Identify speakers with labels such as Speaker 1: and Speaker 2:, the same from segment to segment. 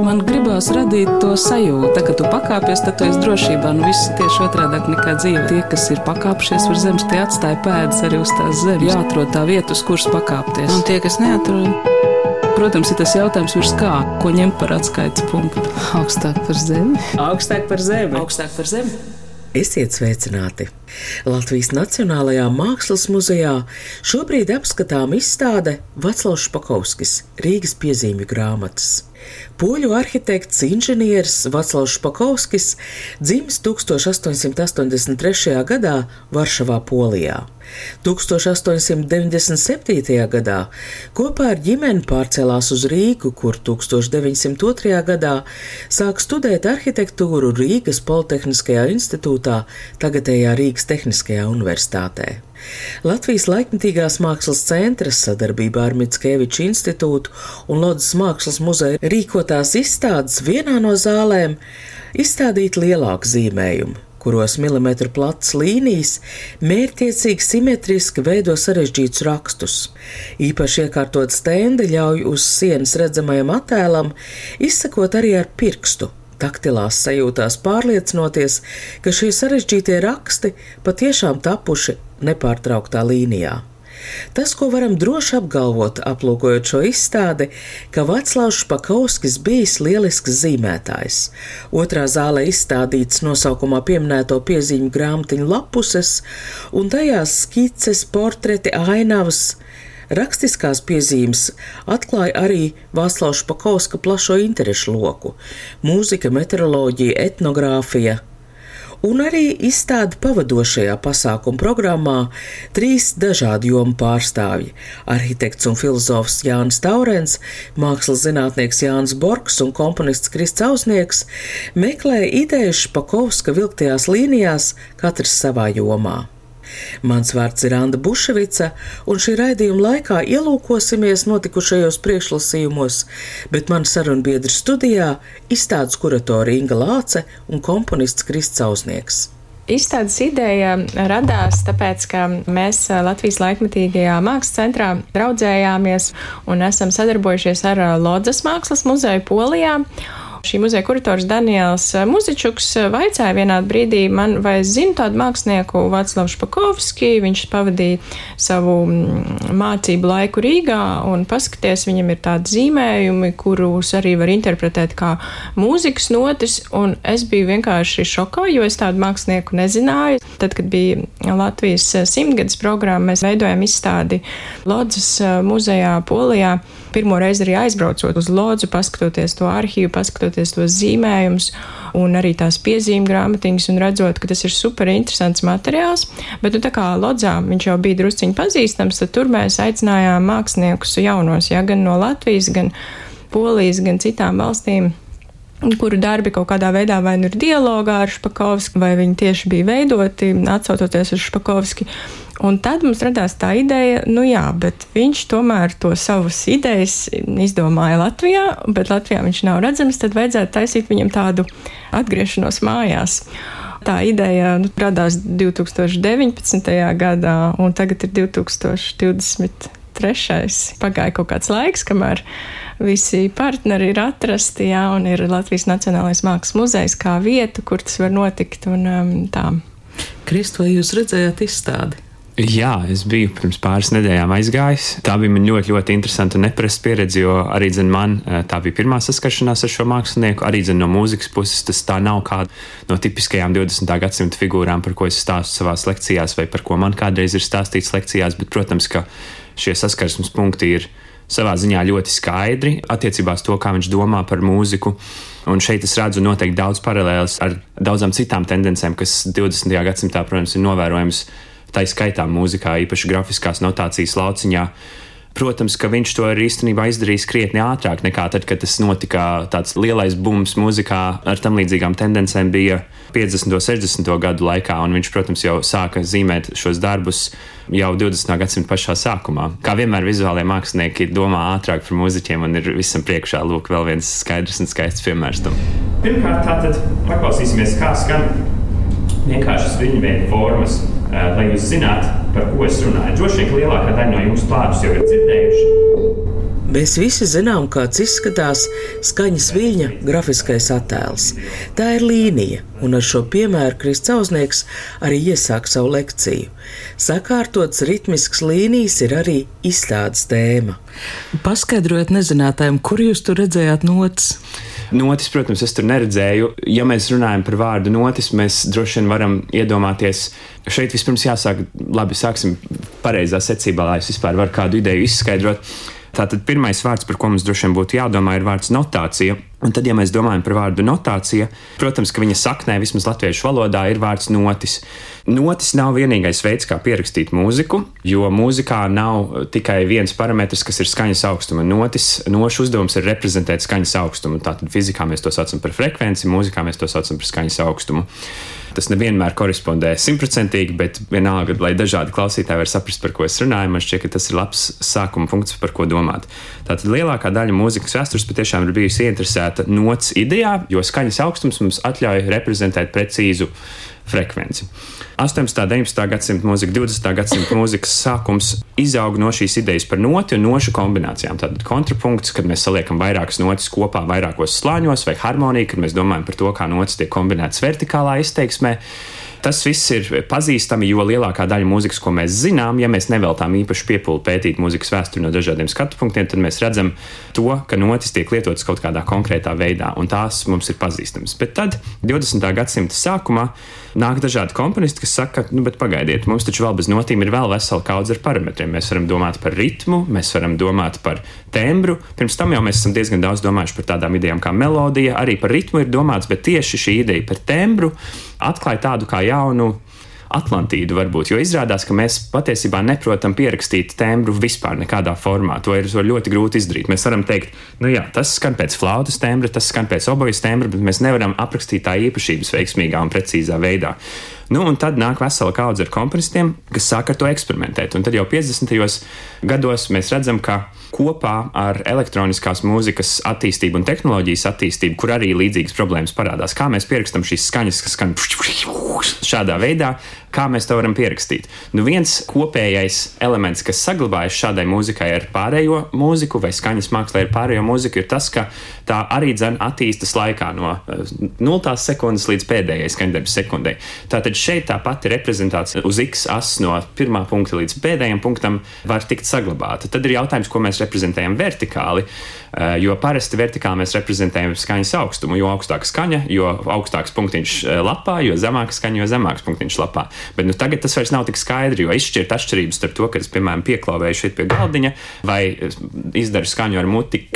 Speaker 1: Man gribās radīt to sajūtu, ka, tu pakāpies, tad tu esi drošībā. Nu, viss ir tieši otrādi nekā dzīve. Tie, kas ir pakāpšies uz zemes, tie atstāja pēdas arī uz tās zemes. Jāatrod tā vieta, uz kuras pakāpties.
Speaker 2: Un tie, kas neatrod,
Speaker 1: Protams, ir tas jautājums, virs kā, ko ņemt par atskaites punktu.
Speaker 2: augstāk par zemi.
Speaker 1: Augstāk par zemi. Augstāk par zemi.
Speaker 3: Esiet sveicināti! Latvijas Nacionālajā Mākslas muzejā šobrīd apskatām izstāde Vaclavs Špakovskis Rīgas piezīmju grāmatas. Poļu arhitekts inženieris Vaclavs Špakovskis dzimis 1883. gadā Varšavā, Polijā. 1897. gadā kopā ar ģimeni pārcēlās uz Rīgu, kur 1902. gadā sāk studēt arhitektūru Rīgas Politehniskajā institūtā, tagadējā Rīgas Tehniskajā universitātē. Latvijas laikmatīgās mākslas centras sadarbībā ar Mitskeviču institūtu un Lodzes mākslas muzeja rīkotās izstādes vienā no zālēm izstādīt lielāku zīmējumu kuros milimetru plats līnijas mērķiecīgi simetriski veido sarežģītus rakstus. Īpaši iekārtot stendi ļauj uz sienas redzamajam attēlam izsakot arī ar pirkstu taktilās sajūtās pārliecinoties, ka šie sarežģītie raksti patiešām tapuši nepārtrauktā līnijā. Tas, ko varam droši apgalvot, aplūkojot šo izstādi, ka Vaclavs Špakauskis bijis lielisks zīmētājs. Otrā zālē izstādīts nosaukumā pieminēto piezīmju grāmatiņu lapuses, un tajās skices, portreti, ainavas, Rakstiskās piezīmes atklāja arī Vāclavs Špakovska plašo interešu loku - mūzika, meteoroloģija, etnogrāfija. Un arī izstāda pavadošajā pasākuma programmā trīs dažādu jomu pārstāvji - arhitekts un filozofs Jānis Taurens, mākslas zinātnieks Jānis Borgs un komponists Krists Ausnieks meklēja idejas Špakovska vilktajās līnijās, katrs savā jomā. Mans vārds ir Anna Buševica, un šī raidījuma laikā ielūkosimies notikušajos priekšlasījumos, bet man sarunbiedri studijā izstādes kuratori Inga Lāce un komponists Krists Ausnieks.
Speaker 4: Izstādes ideja radās tāpēc, ka mēs Latvijas laikmatīgajā mākslas centrā draudzējāmies un esam sadarbojušies ar Lodzes mākslas muzeju Polijā. Šī muzeja kurators Daniels Muzičuks vaicāja vienā brīdī man, vai es zinu tādu mākslinieku Vaclavu Špakovski. Viņš pavadīja savu mm, mācību laiku Rīgā un paskaties, viņam ir tādi zīmējumi, kurus arī var interpretēt kā mūzikas notis, un es biju vienkārši šokā, jo es tādu mākslinieku nezināju. Tad, kad bija Latvijas simtgades programma, mēs veidojam izstādi Lodzes muzejā Polijā. Pirmo reizi arī aizbraucot uz Lodzu, paskatoties to arhīvu, paskatoties tos zīmējumus un arī tās piezīmju grāmatiņas un redzot, ka tas ir super interesants materiāls. Bet, nu, tā kā Lodzā viņš jau bija drusciņi pazīstams, tad tur mēs aicinājām māksliniekus jaunos, ja gan no Latvijas, gan Polijas, gan citām valstīm kuru darbi kaut kādā veidā vai nu ir dialogā ar Špakovski, vai viņi tieši bija veidoti, atsaucoties uz Špakovski. Un tad mums radās tā ideja, nu jā, bet viņš tomēr to savas idejas izdomāja Latvijā, bet Latvijā viņš nav redzams, tad vajadzētu taisīt viņam tādu atgriešanos mājās. Tā ideja nu, radās 2019. gadā, un tagad ir 2023. Pagāja kaut kāds laiks, kamēr visi partneri ir atrasti, jā, un ir Latvijas Nacionālais Mākslas muzejs kā vieta, kur tas var notikt. Un, um, tā.
Speaker 1: Kristo, vai jūs redzējāt izstādi?
Speaker 5: Jā, es biju pirms pāris nedēļām aizgājis. Tā bija ļoti, ļoti interesanta un neparasta pieredze, jo arī dzen, man eh, tā bija pirmā saskaršanās ar šo mākslinieku. Arī dzen, no mūzikas puses tas tā nav kāda no tipiskajām 20. gadsimta figūrām, par ko es stāstu savās lekcijās, vai par ko man kādreiz ir stāstīts lekcijās. Bet, protams, ka šie saskarsmes punkti ir savā ziņā ļoti skaidri attiecībā uz to, kā viņš domā par mūziku. Un šeit es redzu noteikti daudz paralēlus ar daudzām citām tendencēm, kas 20. gadsimtā, protams, ir novērojamas tā skaitā mūzikā, īpaši grafiskās notācijas lauciņā. Protams, ka viņš to ir īstenībā izdarījis krietni ātrāk nekā tad, kad tas notika. Tāds lielais bums mūzikā ar tam līdzīgām tendencēm bija 50. un 60. gadu laikā, un viņš, protams, jau sāka zīmēt šos darbus jau 20. gadsimta pašā sākumā. Kā vienmēr, vizuālajie mākslinieki domā ātrāk par mūziķiem, un ir visam priekšā lūk, vēl viens skaidrs un skaists piemērs tam.
Speaker 6: Pirmkārt, tātad paklausīsimies, kā skan vienkāršas viņa veida formas lai jūs zinātu, par ko es runāju. Droši vien, lielākā daļa no jums klātus jau ir dzirdējuši.
Speaker 3: Mēs visi zinām, kāds izskatās skaņas viļņa grafiskais attēls. Tā ir līnija, un ar šo piemēru Kristausnieks arī iesāk savu lekciju. Sakārtots ritmisks līnijas ir arī izstādes tēma.
Speaker 1: Paskaidrojiet nezinātājiem, kur jūs tur redzējāt notis?
Speaker 5: Notis, protams, es tur neredzēju. Ja mēs runājam par vārdu notis, mēs droši vien varam iedomāties, šeit vispirms jāsāk, labi, sāksim pareizā secībā, lai es vispār varu kādu ideju izskaidrot. Tātad pirmais vārds, par ko mums droši vien būtu jādomā, ir vārds notācija. Un tad, ja mēs domājam par vārdu notācija, protams, ka viņa saknē, vismaz latviešu valodā, ir vārds notis. Notis nav vienīgais veids, kā pierakstīt mūziku, jo mūzikā nav tikai viens parametrs, kas ir skaņas augstuma. Notis, nošu uzdevums ir reprezentēt skaņas augstumu. Tātad fizikā mēs to saucam par frekvenci, mūzikā mēs to saucam par skaņas augstumu. Tas nevienmēr korespondē simtprocentīgi, bet vienalga, lai dažādi klausītāji var saprast, par ko es runāju, man šķiet, ka tas ir labs sākuma punkts, par ko domāt. Tātad lielākā daļa mūzikas vēstures patiešām ir bijusi ieinteresēta nots idejā, jo skaņas augstums mums ļauj reprezentēt precīzu frekvenci. 18. un 19. gadsimta mūzika, 20. gadsimta mūzikas sākums izaug no šīs idejas par noti un nošu kombinācijām. Tātad kontrapunkts, kad mēs saliekam vairākas notis kopā vairākos slāņos, vai harmonija, kad mēs domājam par to, kā notis tiek kombinētas vertikālā izteiksmē. Tas viss ir pazīstami, jo lielākā daļa mūzikas, ko mēs zinām, ja mēs neveltām īpašu piepūli pētīt mūzikas vēsturi no dažādiem skatu punktiem, tad mēs redzam to, ka notis tiek lietotas kaut kādā konkrētā veidā, un tās mums ir pazīstamas. Bet tad 20. gadsimta sākumā nāk dažādi komponisti, kas saka, nu, bet pagaidiet, mums taču vēl bez notīm ir vēl vesela kaudze ar parametriem. Mēs varam domāt par ritmu, mēs varam domāt par tembru. Pirms tam jau mēs esam diezgan daudz domājuši par tādām idejām kā melodija, arī par ritmu ir domāts, bet tieši šī ideja par tembru atklāja tādu kā jaunu Atlantīdu varbūt, jo izrādās, ka mēs patiesībā neprotam pierakstīt tembru vispār nekādā formā. To ir ļoti grūti izdarīt. Mēs varam teikt, nu jā, tas skan pēc flautas tembra, tas skan pēc obojas tembra, bet mēs nevaram aprakstīt tā īpašības veiksmīgā un precīzā veidā. Nu, un tad nāk vesela kaudze ar komponistiem, kas sāk ar to eksperimentēt. Un tad jau 50. gados mēs redzam, ka kopā ar elektroniskās mūzikas attīstību un tehnoloģijas attīstību, kur arī līdzīgas problēmas parādās. Kā mēs pierakstam šīs skaņas, kas skan šādā veidā, kā mēs to varam pierakstīt? Nu, viens kopējais elements, kas saglabājas šādai mūzikai ar pārējo mūziku vai skaņas mākslā ar pārējo mūziku, ir tas, ka tā arī dzen attīstas laikā no 0 eh, sekundes līdz pēdējai skaņdarbas sekundei. Tātad šeit tā pati reprezentācija uz x asas no pirmā punkta līdz pēdējiem punktam var tikt saglabāta. Tad ir jautājums, ko mēs reprezentējam vertikāli, eh, jo parasti vertikāli mēs reprezentējam skaņas augstumu. Jo augstāka skaņa, jo augstāks punktiņš eh, lapā, jo zemāka skaņa, jo zemāks punktiņš lapā. Bet nu, tagad tas vairs nav tik skaidri, jo izšķirt atšķirības starp to, ka es, piemēram, pieklāvēju šeit pie galdiņa vai izdaru skaņu ar muti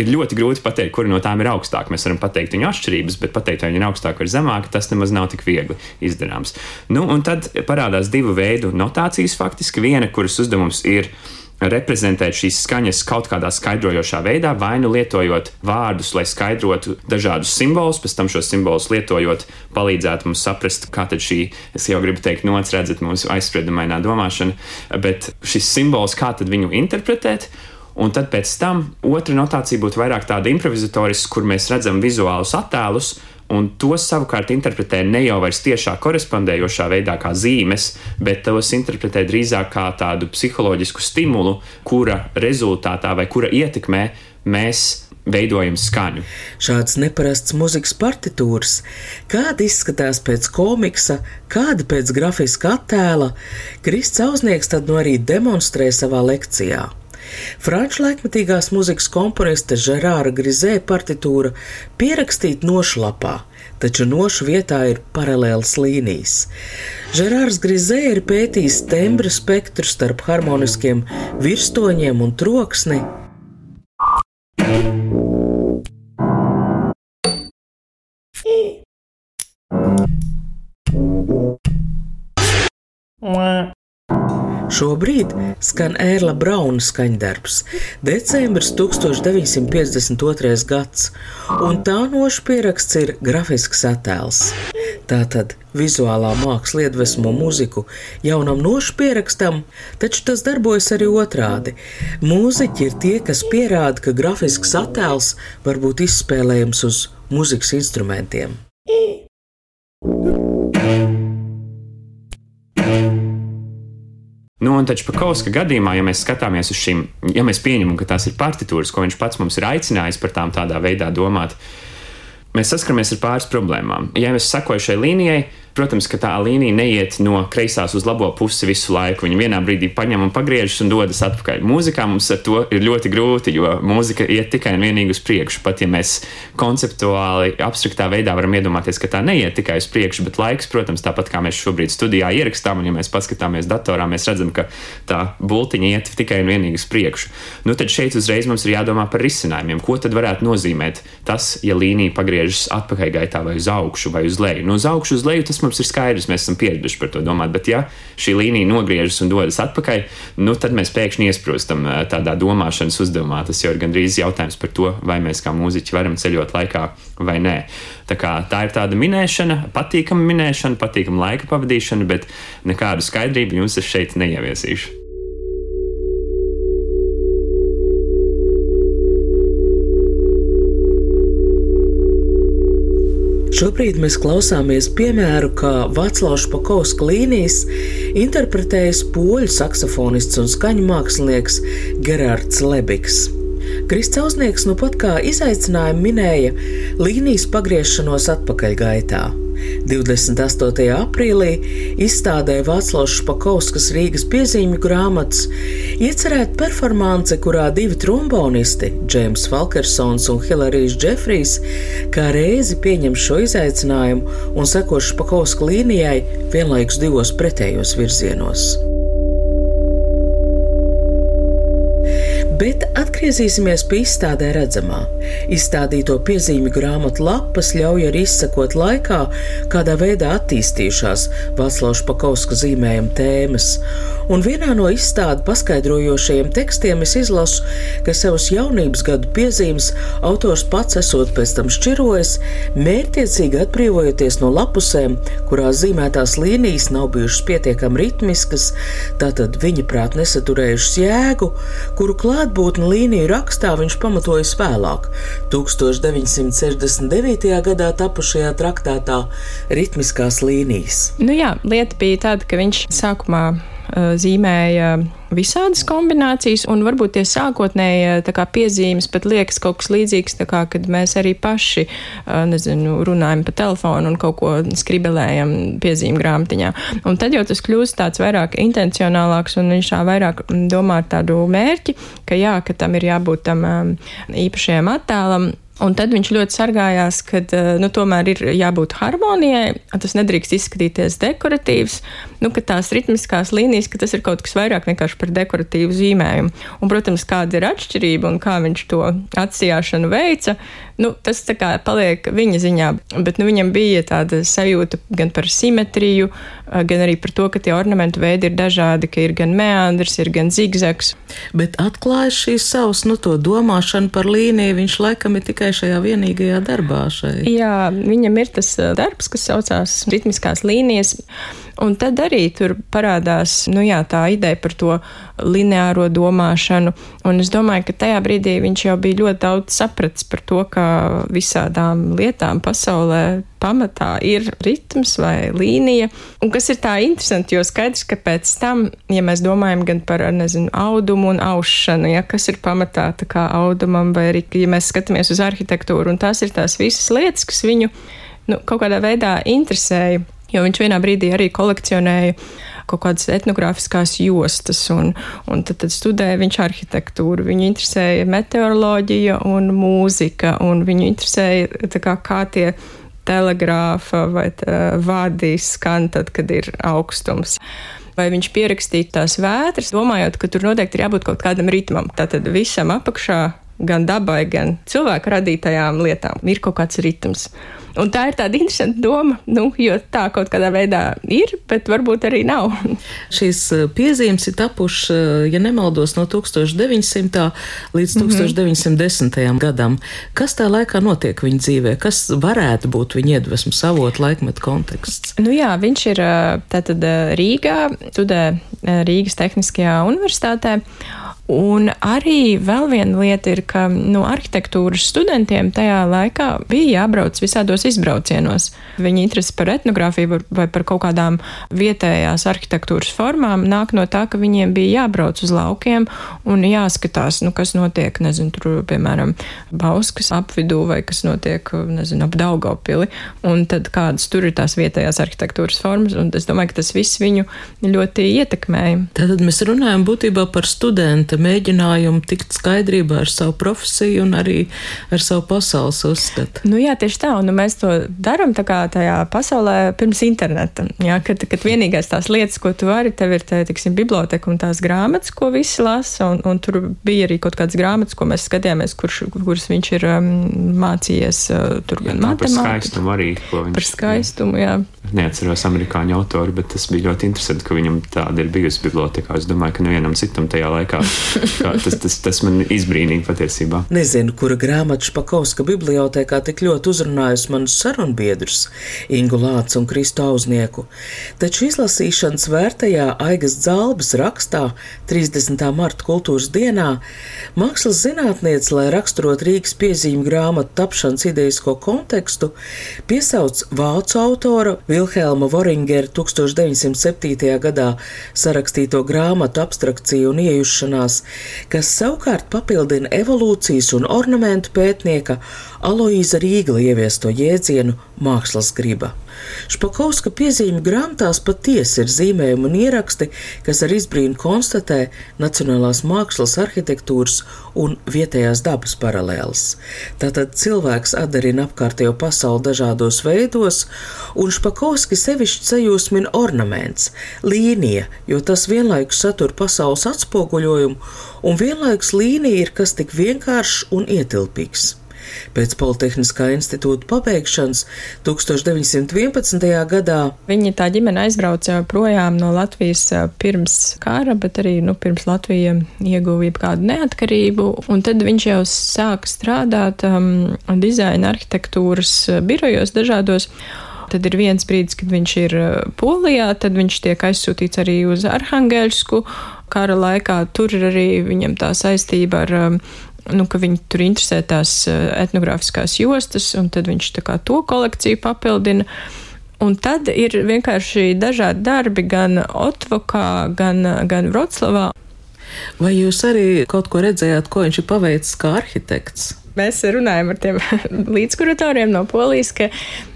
Speaker 5: ir ļoti grūti pateikt, kura no tām ir augstāka. Mēs varam pateikt viņu atšķirības, bet pateikt, vai viņa ir augstāka vai zemāka, tas nemaz nav tik viegli izdarāms. Nu, un tad parādās divu veidu notācijas faktiski. Viena, kuras uzdevums ir reprezentēt šīs skaņas kaut kādā skaidrojošā veidā, vai nu lietojot vārdus, lai skaidrotu dažādus simbolus, pēc tam šos simbolus lietojot, palīdzētu mums saprast, kā tad šī, es jau gribu teikt, nots redzat mūsu aizspriedumainā domāšana, bet šis simbols, kā tad viņu interpretēt, Un tad pēc tam otra notācija būtu vairāk tāda improvizatoriska, kur mēs redzam vizuālus attēlus, un tos savukārt interpretē ne jau vairs tiešā korespondējošā veidā, kā zīmes, bet tos interpretē drīzāk kā tādu psiholoģisku stimulu, kura rezultātā vai kura ietekmē mēs veidojam skaņu.
Speaker 3: Šāds neparasts muzikas partitūras, kāda izskatās pēc komiksa, kāda pēc grafiska attēla, Krists Ausnieks tad no arī demonstrē savā lekcijā. Franču laikmetīgās muzikas komponista Žerāra Grizē partitūra pierakstīta nošlapā, taču nošu vietā ir paralēlas līnijas. Žerārs Grizē ir pētījis tembra spektru starp harmoniskiem virstoņiem un troksni. Šobrīd skan Ērla Brauna skaņdarbs, decembris 1952. gads, un tā nošu pieraksts ir grafisks attēls. Tātad vizuālā māksla iedvesmo muziku jaunam nošu pierakstam, taču tas darbojas arī otrādi. Mūziķi ir tie, kas pierāda, ka grafisks attēls var būt izspēlējams uz muzikas instrumentiem.
Speaker 5: Nu, Nu, un taču Pakauska gadījumā, ja mēs skatāmies uz šīm, ja mēs pieņemam, ka tās ir partitūras, ko viņš pats mums ir aicinājis par tām tādā veidā domāt, mēs saskaramies ar pāris problēmām. Ja mēs sekojam šai līnijai, Protams, ka tā līnija neiet no kreisās uz labo pusi visu laiku. Viņa vienā brīdī paņem un pagriežas un dodas atpakaļ. Mūzikā mums ar to ir ļoti grūti, jo mūzika iet tikai un vienīgi uz priekšu. Pat ja mēs konceptuāli, abstraktā veidā varam iedomāties, ka tā neiet tikai uz priekšu, bet laiks, protams, tāpat kā mēs šobrīd studijā ierakstām, un ja mēs paskatāmies datorā, mēs redzam, ka tā bultiņa iet tikai un vienīgi uz priekšu. Nu, tad šeit uzreiz mums ir jādomā par risinājumiem. Ko tad varētu nozīmēt tas, ja līnija pagriežas atpakaļgaitā vai uz augšu vai uz leju? Nu, uz augšu, uz leju tas mums ir skaidrs, mēs esam pieraduši par to domāt. Bet, ja šī līnija nogriežas un dodas atpakaļ, nu, tad mēs pēkšņi iesprostam tādā domāšanas uzdevumā. Tas jau ir gandrīz jautājums par to, vai mēs kā mūziķi varam ceļot laikā vai nē. Tā, kā, tā ir tāda minēšana, patīkama minēšana, patīkama laika pavadīšana, bet nekādu skaidrību jums es šeit neieviesīšu.
Speaker 3: Šobrīd mēs klausāmies piemēru, kā Vāclāvs Pakovska līnijas interpretējas poļu saksofonists un skaņu mākslinieks Gerards Lebiks. Kristausnieks nu pat kā izaicinājumu minēja līnijas pagriešanos atpakaļgaitā. 28. aprīlī izstādē Vāclavs Špakovskas Rīgas piezīmju grāmatas iecerēta performance, kurā divi trombonisti, Džeims Falkersons un Hilarijs Džefrijs, kā reizi pieņem šo izaicinājumu un seko Špakovska līnijai vienlaikus divos pretējos virzienos. Bet atgriezīsimies pie izstādē redzamā. Izstādīto piezīmju grāmatu lapas ļauj arī izsekot laikā, kādā veidā attīstījušās Vāclāvs Pakauska zīmējuma tēmas. Un vienā no izstādi paskaidrojošajiem tekstiem es izlasu, ka savus jaunības gadu piezīmes autors pats esot pēc tam šķirojis, mērķiecīgi atbrīvojoties no lapusēm, kurās zīmētās līnijas nav bijušas pietiekami ritmiskas, tātad viņa prāt nesaturējušas jēgu, kuru klāt klātbūtni līniju rakstā viņš pamatojas vēlāk, 1969. gadā tapušajā traktātā Ritmiskās līnijas.
Speaker 4: Nu jā, lieta bija tāda, ka viņš sākumā zīmēja visādas kombinācijas, un varbūt tie sākotnēji piezīmes pat liekas kaut kas līdzīgs, kā, kad mēs arī paši, nezinu, runājam pa telefonu un kaut ko skribelējam piezīmu grāmatiņā. Un tad jau tas kļūst tāds vairāk intencionālāks, un viņš tā vairāk domā ar tādu mērķi, ka jā, ka tam ir jābūt tam īpašajam attēlam, Un tad viņš ļoti sargājās, ka nu, tomēr ir jābūt harmonijai, tas nedrīkst izskatīties dekoratīvs, nu, ka tās ritmiskās līnijas, ka tas ir kaut kas vairāk vienkārši par dekoratīvu zīmējumu. Un, protams, kāda ir atšķirība un kā viņš to atsijāšanu veica, nu, tas tā kā paliek viņa ziņā. Bet nu, viņam bija tāda sajūta gan par simetriju, gan arī par to, ka tie ornamentu veidi ir dažādi, ka ir gan meandrs, ir gan zigzags.
Speaker 3: Bet atklājis šīs savas, nu, to domāšanu par līniju, viņš laikam ir tikai šajā vienīgajā darbā. Šeit.
Speaker 4: Jā, viņam ir tas uh, darbs, kas saucās ritmiskās līnijas. Un tad arī tur parādās nu jā, tā ideja par to lineāro domāšanu. Un es domāju, ka tajā brīdī viņš jau bija ļoti daudz sapratis par to, ka visādām lietām pasaulē pamatā ir ritms vai līnija. Un kas ir tā interesanti, jo skaidrs, ka pēc tam, ja mēs domājam gan par, nezinu, audumu un aušanu, ja kas ir pamatā tā kā audumam, vai arī, ja mēs skatāmies uz arhitektūru, un tās ir tās visas lietas, kas viņu nu, kaut kādā veidā interesēja jo viņš vienā brīdī arī kolekcionēja kaut kādas etnogrāfiskās jostas, un, un tad, tad studēja viņš arhitektūru. Viņu interesēja meteoroloģija un mūzika, un viņu interesēja kā, kā tie telegrāfa vai vārdi skan tad, kad ir augstums vai viņš pierakstīja tās vētras, domājot, ka tur noteikti ir jābūt kaut kādam ritmam. Tātad visam apakšā, gan dabai, gan cilvēku radītajām lietām, ir kaut kāds ritms. Un tā ir tāda interesanta doma, nu, jo tā kaut kādā veidā ir, bet varbūt arī nav.
Speaker 3: Šīs eh, piezīmes ir tapušas, eh, ja nemaldos, no 1900. līdz mm -hmm. 1910. gadam. Kas tā laikā notiek viņa dzīvē? Kas varētu būt viņa iedvesmas avot laikmetu konteksts?
Speaker 4: Nu jā, viņš ir eh, tātad Rīgā, studē Rīgas Tehniskajā universitātē. Un arī vēl viena lieta ir, ka nu, arhitektūras studentiem tajā laikā bija jābrauc visādos tādos izbraucienos. Viņa interese par etnogrāfiju vai par kaut kādām vietējās arhitektūras formām nāk no tā, ka viņiem bija jābrauc uz laukiem un jāskatās, nu, kas notiek, nezinu, tur, piemēram, Bauskas apvidū vai kas notiek, nezinu, ap Daugavpili. Un tad kādas tur ir tās vietējās arhitektūras formas, un es domāju, ka tas viss viņu ļoti ietekmēja.
Speaker 3: Tātad mēs runājam būtībā par studenta mēģinājumu tikt skaidrībā ar savu profesiju un arī ar savu pasaules uzskatu.
Speaker 4: Nu, jā, tieši tā, un nu, mēs to darām tā tajā pasaulē pirms interneta. Jā, kad, kad vienīgais tās lietas, ko tu vari, tev ir, te, tiksim, biblioteka un tās grāmatas, ko visi lasa, un, un tur bija arī kaut kādas grāmatas, ko mēs skatījāmies, kurš, kuras viņš ir um, mācījies uh, tur gan matemātikā.
Speaker 5: Par skaistumu arī, viņš.
Speaker 4: Par skaistumu, jā.
Speaker 5: Neatceros amerikāņu autoru, bet tas bija ļoti interesanti, ka viņam tāda ir bijusi bibliotekā. Es domāju, ka nevienam citam tajā laikā tas, tas, tas man izbrīnīja patiesībā.
Speaker 3: Nezinu, kura grāmata Špakovska bibliotekā tik ļoti uzrunājusi manus sarunbiedrus, Ingu Lācu un Kristu Auznieku, taču izlasīšanas vērtajā Aigas Dzalbas rakstā 30. marta kultūras dienā mākslas zinātniece, lai raksturot Rīgas piezīmju grāmatu tapšanas idejisko kontekstu, piesauc vācu autora Vilhelma Voringera 1907. gadā sarakstīto grāmatu abstrakciju un iejušanās, kas savukārt papildina evolūcijas un ornamentu pētnieka Aloīza Rīgla ieviesto jēdzienu mākslas griba. Špakovska piezīmju grāmatās patiesi ir zīmējumi un ieraksti, kas ar izbrīnu konstatē nacionālās mākslas, arhitektūras un vietējās dabas paralēles. Tātad cilvēks atdarina apkārtējo pasauli dažādos veidos, un Špakovski sevišķi sajūsmina ornaments, līnija, jo tas vienlaikus satur pasaules atspoguļojumu, un vienlaikus līnija ir kas tik vienkāršs un ietilpīgs. Pēc Politehniskā institūta pabeigšanas 1911. gadā
Speaker 4: viņa tā ģimene aizbrauca projām no Latvijas pirms kara, bet arī nu, pirms Latvija ieguva kādu neatkarību. Un tad viņš jau sāka strādāt um, dizaina arhitektūras birojos dažādos. Tad ir viens brīdis, kad viņš ir Polijā, tad viņš tiek aizsūtīts arī uz Arhangelsku. Kara laikā tur ir arī viņam tā saistība ar nu, ka viņi tur interesē tās eh, etnogrāfiskās jostas, un tad viņš to kolekciju papildina. Un tad ir vienkārši dažādi darbi gan Otvokā, gan, gan Vroclavā.
Speaker 3: Vai jūs arī kaut ko redzējāt, ko viņš ir paveicis kā arhitekts?
Speaker 4: Mēs runājam ar tiem līdzkuratoriem no Polijas, ka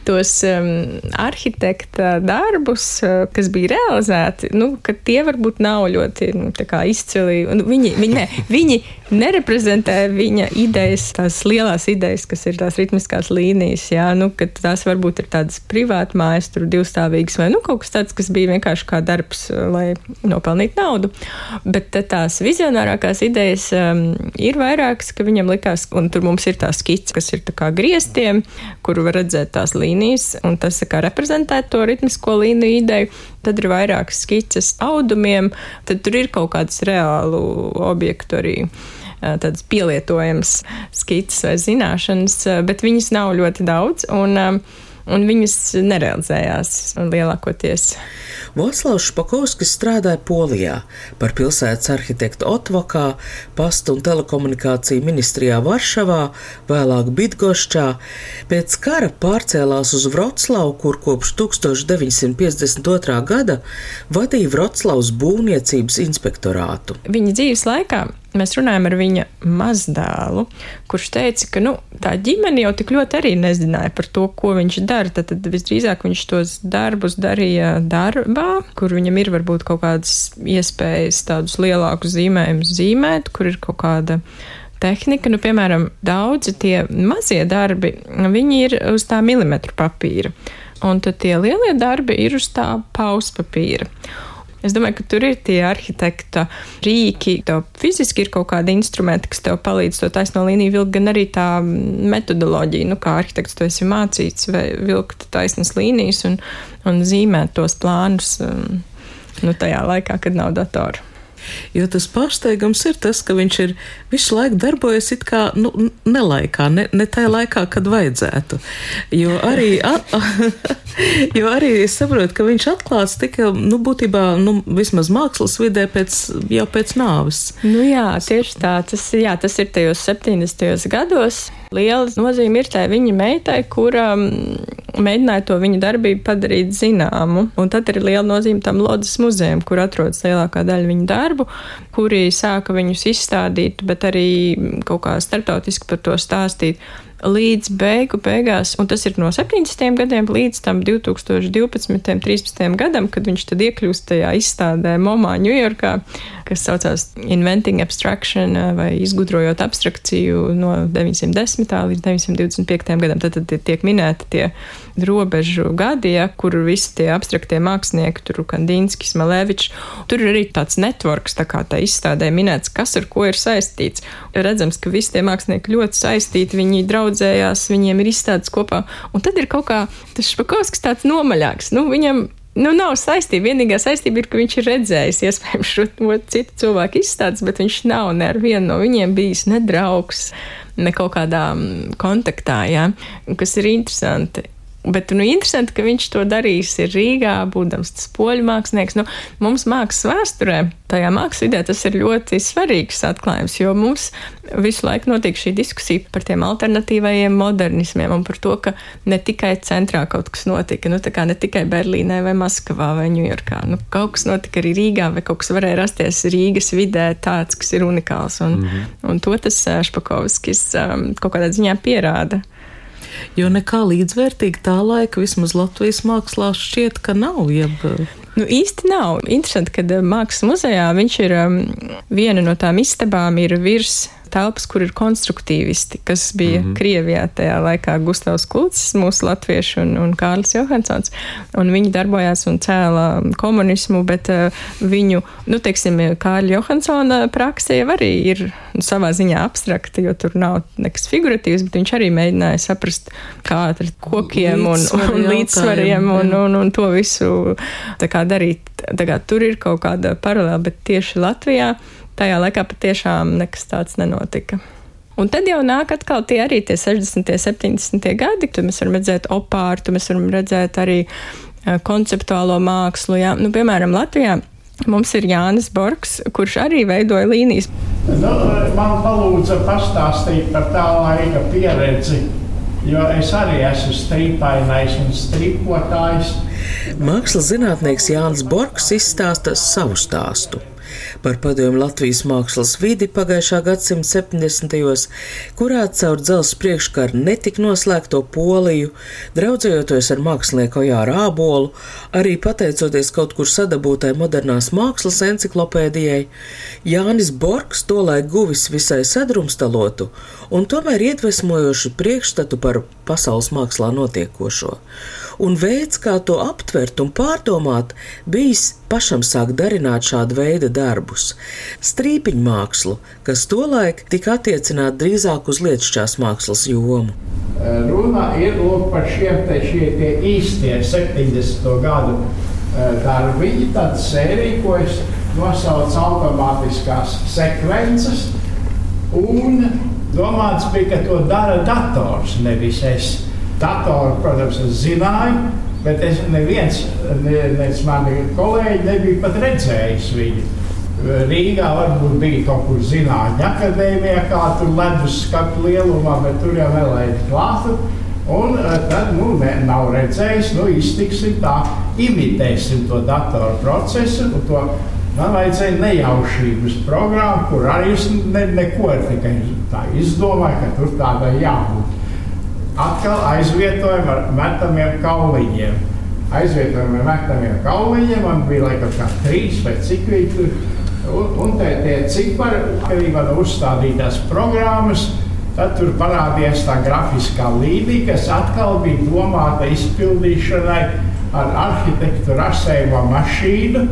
Speaker 4: tos um, arhitekta darbus, uh, kas bija realizēti, nu, ka tie varbūt nav ļoti nu, izcili. Viņi, viņi, ne, viņi nereprezentē viņa idejas, tās lielās idejas, kas ir tās ritmiskās līnijas. Jā, nu, tās varbūt ir tādas privātas mājas, tur divstāvīgas, vai nu, kaut kas tāds, kas bija vienkārši kā darbs, uh, lai nopelnītu naudu. Bet tās vizionārākās idejas um, ir vairākas, ka viņam likās, un tur mums ir tā skice, kas ir tā kā griestiem, kuru var redzēt tās līnijas līnijas, un tas kā reprezentē to ritmisko līniju ideju. Tad ir vairākas skices audumiem, tad tur ir kaut kāds reālu objektu arī tādas pielietojamas skices vai zināšanas, bet viņas nav ļoti daudz, un, un viņas nerealizējās lielākoties.
Speaker 3: Vāclavs Špakovskis strādāja Polijā par pilsētas arhitektu Otvokā, pastu un telekomunikāciju ministrijā Varšavā, vēlāk Bitgošķā. Pēc kara pārcēlās uz Vroclavu, kur kopš 1952. gada vadīja Vroclavas būvniecības inspektorātu.
Speaker 4: Viņa dzīves laikā mēs runājam ar viņa mazdēlu, kurš teica, ka nu, tā ģimene jau tik ļoti arī nezināja par to, ko viņš dara. Tad, tad visdrīzāk viņš tos darbus darīja darbā, kur viņam ir varbūt kaut kādas iespējas tādus lielākus zīmējumus zīmēt, kur ir kaut kāda tehnika. Nu, piemēram, daudzi tie mazie darbi, viņi ir uz tā milimetru papīra. Un tad tie lielie darbi ir uz tā pauspapīra. Es domāju, ka tur ir tie arhitekta rīki, tev fiziski ir kaut kādi instrumenti, kas tev palīdz to taisno līniju vilkt, gan arī tā metodoloģija, nu, kā arhitekts tu esi mācīts, vai vilkt taisnas līnijas un, un zīmēt tos plānus, um, nu, tajā laikā, kad nav datoru.
Speaker 3: Jo tas pārsteigums ir tas, ka viņš ir visu laiku darbojies it kā nu, nelaikā, ne, ne tajā laikā, kad vajadzētu. Jo arī, a, a, jo arī es saprotu, ka viņš atklāts tikai, nu, būtībā, nu, vismaz mākslas vidē pēc, jau pēc nāves.
Speaker 4: Nu jā, tieši tā. Tas, jā, tas ir tajos 70. gados. Liela nozīme ir tai viņa meitai, kura mēģināja to viņa darbību padarīt zināmu. Un tad ir liela nozīme tam Lodzes muzejam, kur atrodas lielākā daļa viņa darbu, kuri sāka viņus izstādīt, bet arī kaut kā starptautiski par to stāstīt līdz beigu beigās, un tas ir no 70. gadiem līdz tam 2012. un 13. gadam, kad viņš tad iekļūst tajā izstādē MoMA Ņujorkā, kas saucās Inventing Abstraction vai izgudrojot abstrakciju no 910. līdz 925. gadam. Tad, tad tiek minēti tie robežu gadi, ja, kur visi tie abstraktie mākslinieki, tur Kandinskis, Malevičs, tur ir arī tāds networks, tā kā tā izstādē minēts, kas ar ko ir saistīts. Redzams, ka visi tie mākslinieki ļoti saistīti, viņi draudzējās, viņiem ir izstādes kopā, un tad ir kaut kā tas Špakovskis tāds nomaļāks. Nu, viņam Nu, nav saistība. Vienīgā saistība ir, ka viņš ir redzējis, iespējams, šo citu cilvēku izstādes, bet viņš nav ne ar vienu no viņiem bijis ne draugs, ne kaut kādā mm, kontaktā, ja? kas ir interesanti. Bet nu, interesanti, ka viņš to darīs Rīgā, būdams tas poļu mākslinieks. Nu, mums mākslas vēsturē, tajā mākslas vidē, tas ir ļoti svarīgs atklājums, jo mums visu laiku notiek šī diskusija par tiem alternatīvajiem modernismiem un par to, ka ne tikai centrā kaut kas notika, nu, ne tikai Berlīnē vai Maskavā vai Ņujorkā. Nu, kaut kas notika arī Rīgā, vai kaut kas varēja rasties Rīgas vidē tāds, kas ir unikāls. Un, mm -hmm. un to tas Špakovskis um, kaut kādā ziņā pierāda
Speaker 3: jo nekā līdzvērtīgi tā laika vismaz Latvijas mākslā šķiet, ka nav. Jeb...
Speaker 4: Nu, īsti nav. Interesanti, ka eh, Mākslas muzejā viņš ir um, viena no tām istabām, ir virs telpas, kur ir konstruktīvisti, kas bija mm -hmm. Krievijā tajā laikā Gustavs Kulcis, mūsu latvieši un, un Kārlis Johansons. Un viņi darbojās un cēla komunismu, bet uh, viņu, nu, teiksim, Kārļa Johansona praksa jau arī ir nu, savā ziņā abstrakta, jo tur nav nekas figuratīvs, bet viņš arī mēģināja saprast, kā ar kokiem un, un līdzsvariem un, un, un to visu kā darīt. Tā kā tur ir kaut kāda paralēla, bet tieši Latvijā tajā laikā patiešām nekas tāds nenotika. Un tad jau nāk atkal tie arī tie 60. un 70. gadi, kad mēs varam redzēt opārtu, mēs varam redzēt arī eh, konceptuālo mākslu. Jā. Nu, piemēram, Latvijā Mums ir Jānis Borgs, kurš arī veidoja līnijas.
Speaker 7: Nu, man palūdza pastāstīt par tā laika pieredzi, jo es arī esmu stripainais un stripotājs.
Speaker 3: Mākslas zinātnieks Jānis Borgs izstāsta savu stāstu par padomu Latvijas mākslas vidi pagājušā gadsimta 70. kurā caur dzelzs priekškaru netika noslēgto Poliju, draudzējoties ar mākslinieku Jāru Ābolu, arī pateicoties kaut kur sadabūtai modernās mākslas enciklopēdijai, Jānis Borgs tolaik guvis visai sadrumstalotu un tomēr iedvesmojošu priekšstatu par pasaules mākslā notiekošo un veids, kā to aptvert un pārdomāt, bijis pašam sākt darināt šādu veidu darbus. Strīpiņu mākslu, kas tolaik tika attiecināt drīzāk uz lietušķās mākslas jomu.
Speaker 7: Runa ir par šiem te, šie tie īstie 70. gadu darbiņi, tad sērija, ko es nosaucu automātiskās sekvences, un domāts bija, ka to dara dators, nevis es datoru, protams, es zināju, bet es neviens, ne, nec mani kolēģi nebija pat redzējis viņu. Rīgā varbūt bija kaut kur zinātņu akadēmijā, kā tur ledus skatu lielumā, bet tur jau nelaiž klāstu. Un eh, tad, nu, ne, nav redzējis, nu, iztiksim tā, imitēsim to datoru procesu. To, man vajadzēja nejaušības programmu, kur arī es ne, neko tikai izdomāju, ka tur tādai jābūt atkal aizvietojam ar metamiem kauliņiem. Aizvietojam ar metamiem kauliņiem, man bija laikam kā trīs vai cik viņi tur. Un, un tie, tie cipari, atkarībā no uzstādītās programmas, tad tur parādījās tā grafiskā līnija, kas atkal bija domāta izpildīšanai ar arhitektu rasējumu mašīnu,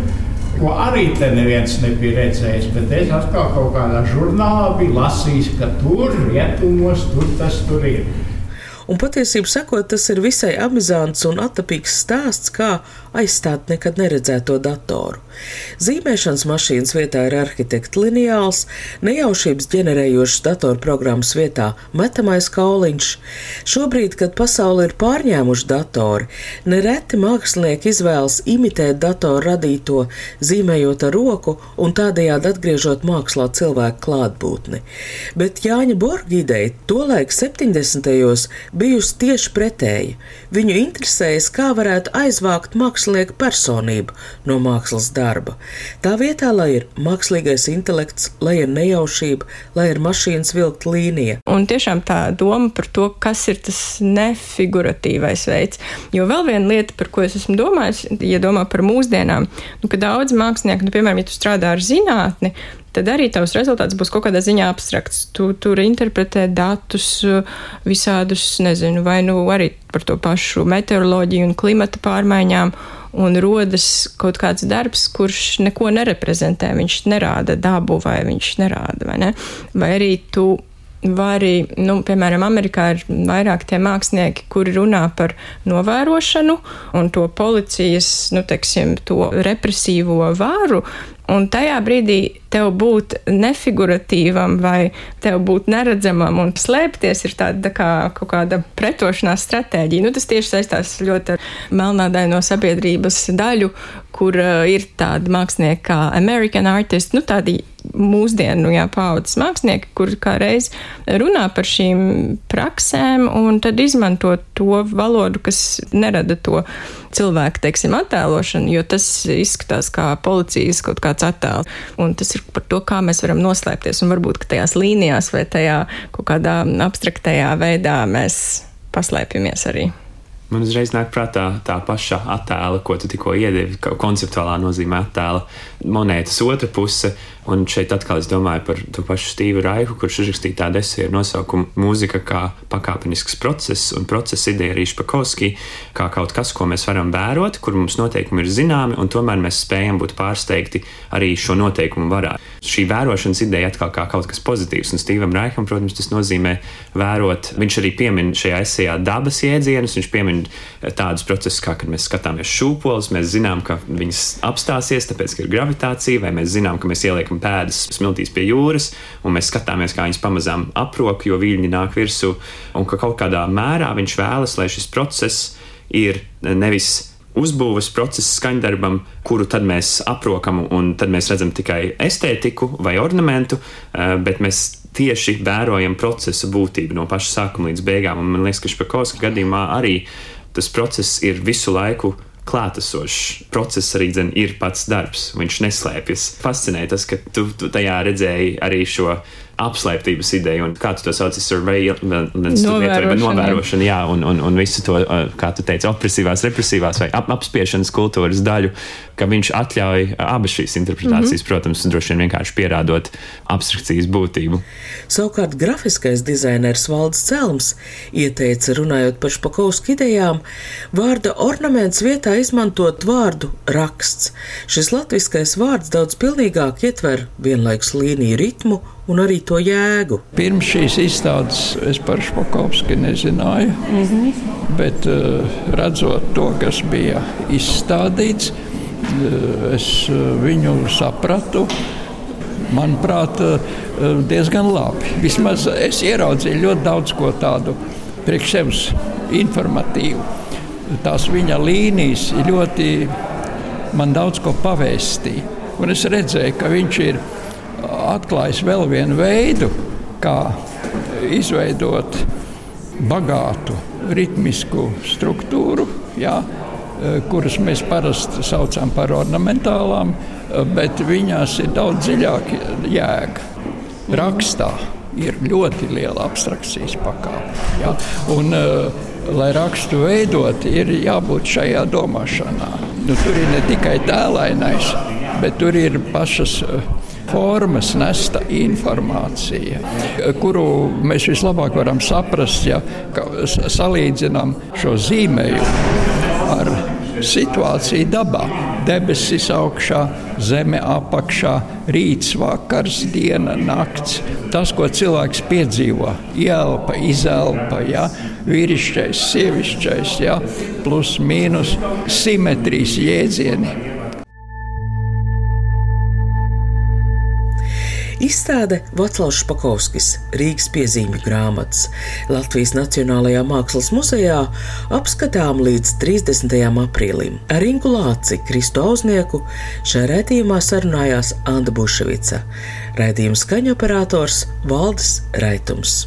Speaker 7: ko arī te neviens nebija redzējis. Bet es atkal kaut kādā žurnālā biju lasījis, ka tur rietumos tur tas tur ir
Speaker 3: un patiesībā sakot, tas ir visai amizants un attapīgs stāsts, kā aizstāt nekad neredzēto datoru. Zīmēšanas mašīnas vietā ir arhitekta lineāls, nejaušības ģenerējošas datorprogrammas vietā metamais kauliņš. Šobrīd, kad pasaule ir pārņēmuši datori, nereti mākslinieki izvēlas imitēt datoru radīto, zīmējot ar roku un tādējādi atgriežot mākslā cilvēku klātbūtni. Bet Jāņa Borga ideja tolaik 70. Bijusi tieši pretēja. Viņu interesējas, kā varētu aizvākt mākslinieku personību no mākslas darba. Tā vietā, lai ir mākslīgais intelekts, lai ir nejaušība, lai ir mašīnas vilkt līnija.
Speaker 4: Un tiešām tā doma par to, kas ir tas nefiguratīvais veids. Jo vēl viena lieta, par ko es esmu domājis, ja domā par mūsdienām, nu, ka daudz mākslinieku, nu, piemēram, ja tu strādā ar zinātni, tad arī tavs rezultāts būs kaut kādā ziņā abstrakts. Tu tur interpretē datus, visādus, nezinu, vai nu arī par to pašu meteoroloģiju un klimata pārmaiņām. Un rodas kaut kāds darbs, kurš neko nereprezentē. Viņš nerāda dabu, vai viņš nerāda, vai ne? Vai arī tu vari, nu, piemēram, Amerikā ir vairāk tie mākslinieki, kuri runā par novērošanu un to policijas, nu, teiksim, to represīvo vāru, Un tajā brīdī tev būt nefiguratīvam vai tev būt neredzamam un slēpties ir tāda tā kā kaut kāda pretošanās stratēģija. Nu, tas tieši saistās ļoti ar melnādaino sabiedrības daļu, kur uh, ir tādi mākslinieki kā American Artist, nu tādi mūsdienu jā, paudzes mākslinieki, kur kādreiz runā par šīm praksēm un tad izmanto to valodu, kas nerada to cilvēku, teiksim, attēlošanu, jo tas izskatās kā policijas kaut kāds attēls. Un tas ir par to, kā mēs varam noslēpties un varbūt, ka tajās līnijās vai tajā kaut kādā abstraktajā veidā mēs paslēpjamies arī.
Speaker 5: Man uzreiz nāk prātā tā paša attēla, ko tu tikko iedevi, konceptuālā nozīmē attēla monētas otra puse. Un šeit atkal es domāju par to pašu Stīvu Raihu, kurš uzrakstīja tādu esēju ar nosaukumu Mūzika kā pakāpenisks process, un procesa ideja arī Špakovski, kā kaut kas, ko mēs varam vērot, kur mums noteikumi ir zināmi, un tomēr mēs spējam būt pārsteigti arī šo noteikumu varā. Šī vērošanas ideja atkal kā kaut kas pozitīvs, un Stīvam Raiham, protams, tas nozīmē vērot. Viņš arī piemin šajā esejā dabas jēdzienus, viņš piemin tādus procesus, kā kad mēs skatāmies šūpoles, mēs zinām, ka viņas apstāsies, tāpēc, ka ir gravitācija, vai mēs zinām, ka mēs ieliekam pēdas smiltīs pie jūras, un mēs skatāmies, kā viņas pamazām aprok, jo viļņi nāk virsū, un ka kaut kādā mērā viņš vēlas, lai šis process ir nevis uzbūves procesa skaņdarbam, kuru tad mēs aprokam, un tad mēs redzam tikai estētiku vai ornamentu, eh, bet mēs tieši vērojam procesa būtību no paša sākuma līdz beigām. Un man liekas, ka Špakovska gadījumā arī tas process ir visu laiku klātesošs process arī dzen, ir pats darbs. Viņš neslēpjas. Fascinē tas, ka tu, tu tajā redzēji arī šo apslēptības ideju, un kā tu to sauc, surveillance, novērošana, novērošana jā, un, un, un visu to, kā tu teici, opresīvās, represīvās vai ap, apspiešanas kultūras daļu, ka viņš atļauj abas šīs interpretācijas, mm -hmm. protams, droši vien vienkārši pierādot abstrakcijas būtību.
Speaker 3: Savukārt grafiskais dizainers Valds Celms ieteica, runājot par Špakovsku idejām, vārda ornaments vietā izmantot vārdu raksts. Šis latviskais vārds daudz pilnīgāk ietver vienlaikus līniju ritmu un arī to jēgu.
Speaker 8: Pirms šīs izstādes es par Špakovski nezināju, mm -hmm. bet uh, redzot to, kas bija izstādīts, uh, es uh, viņu sapratu. Manuprāt, diezgan labi. Vismaz es ieraudzīju ļoti daudz ko tādu priekš sevis informatīvu. Tās viņa līnijas ļoti man daudz ko pavēstīja. Un es redzēju, ka viņš ir atklājis vēl vienu veidu, kā izveidot bagātu ritmisku struktūru, jā, kuras mēs parasti saucam par ornamentālām, bet viņās ir daudz dziļāka jēga. Rakstā ir ļoti liela abstrakcijas pakāpe. Ja? Un, uh, lai rakstu veidot, ir jābūt šajā domāšanā. Nu, tur ir ne tikai tēlainais, bet tur ir pašas. Uh, formas nesta informācija, kuru mēs vislabāk varam saprast, ja salīdzinām šo zīmējumu ar situāciju dabā. Debesis augšā, zeme apakšā, rīts, vakars, diena, nakts. Tas, ko cilvēks piedzīvo, ielpa, izelpa. Ja? vīrišķais, sievišķais, jā, plus mīnus simetrijas jēdzieni.
Speaker 3: Izstāde Vaclavs Špakovskis, Rīgas piezīmju grāmatas Latvijas Nacionālajā Mākslas muzejā apskatām līdz 30. aprīlim. Ar Ingu Lāci, Kristu Auznieku, šajā rētījumā sarunājās Anda Buševica, raidījuma skaņoperators Valdis Raitums.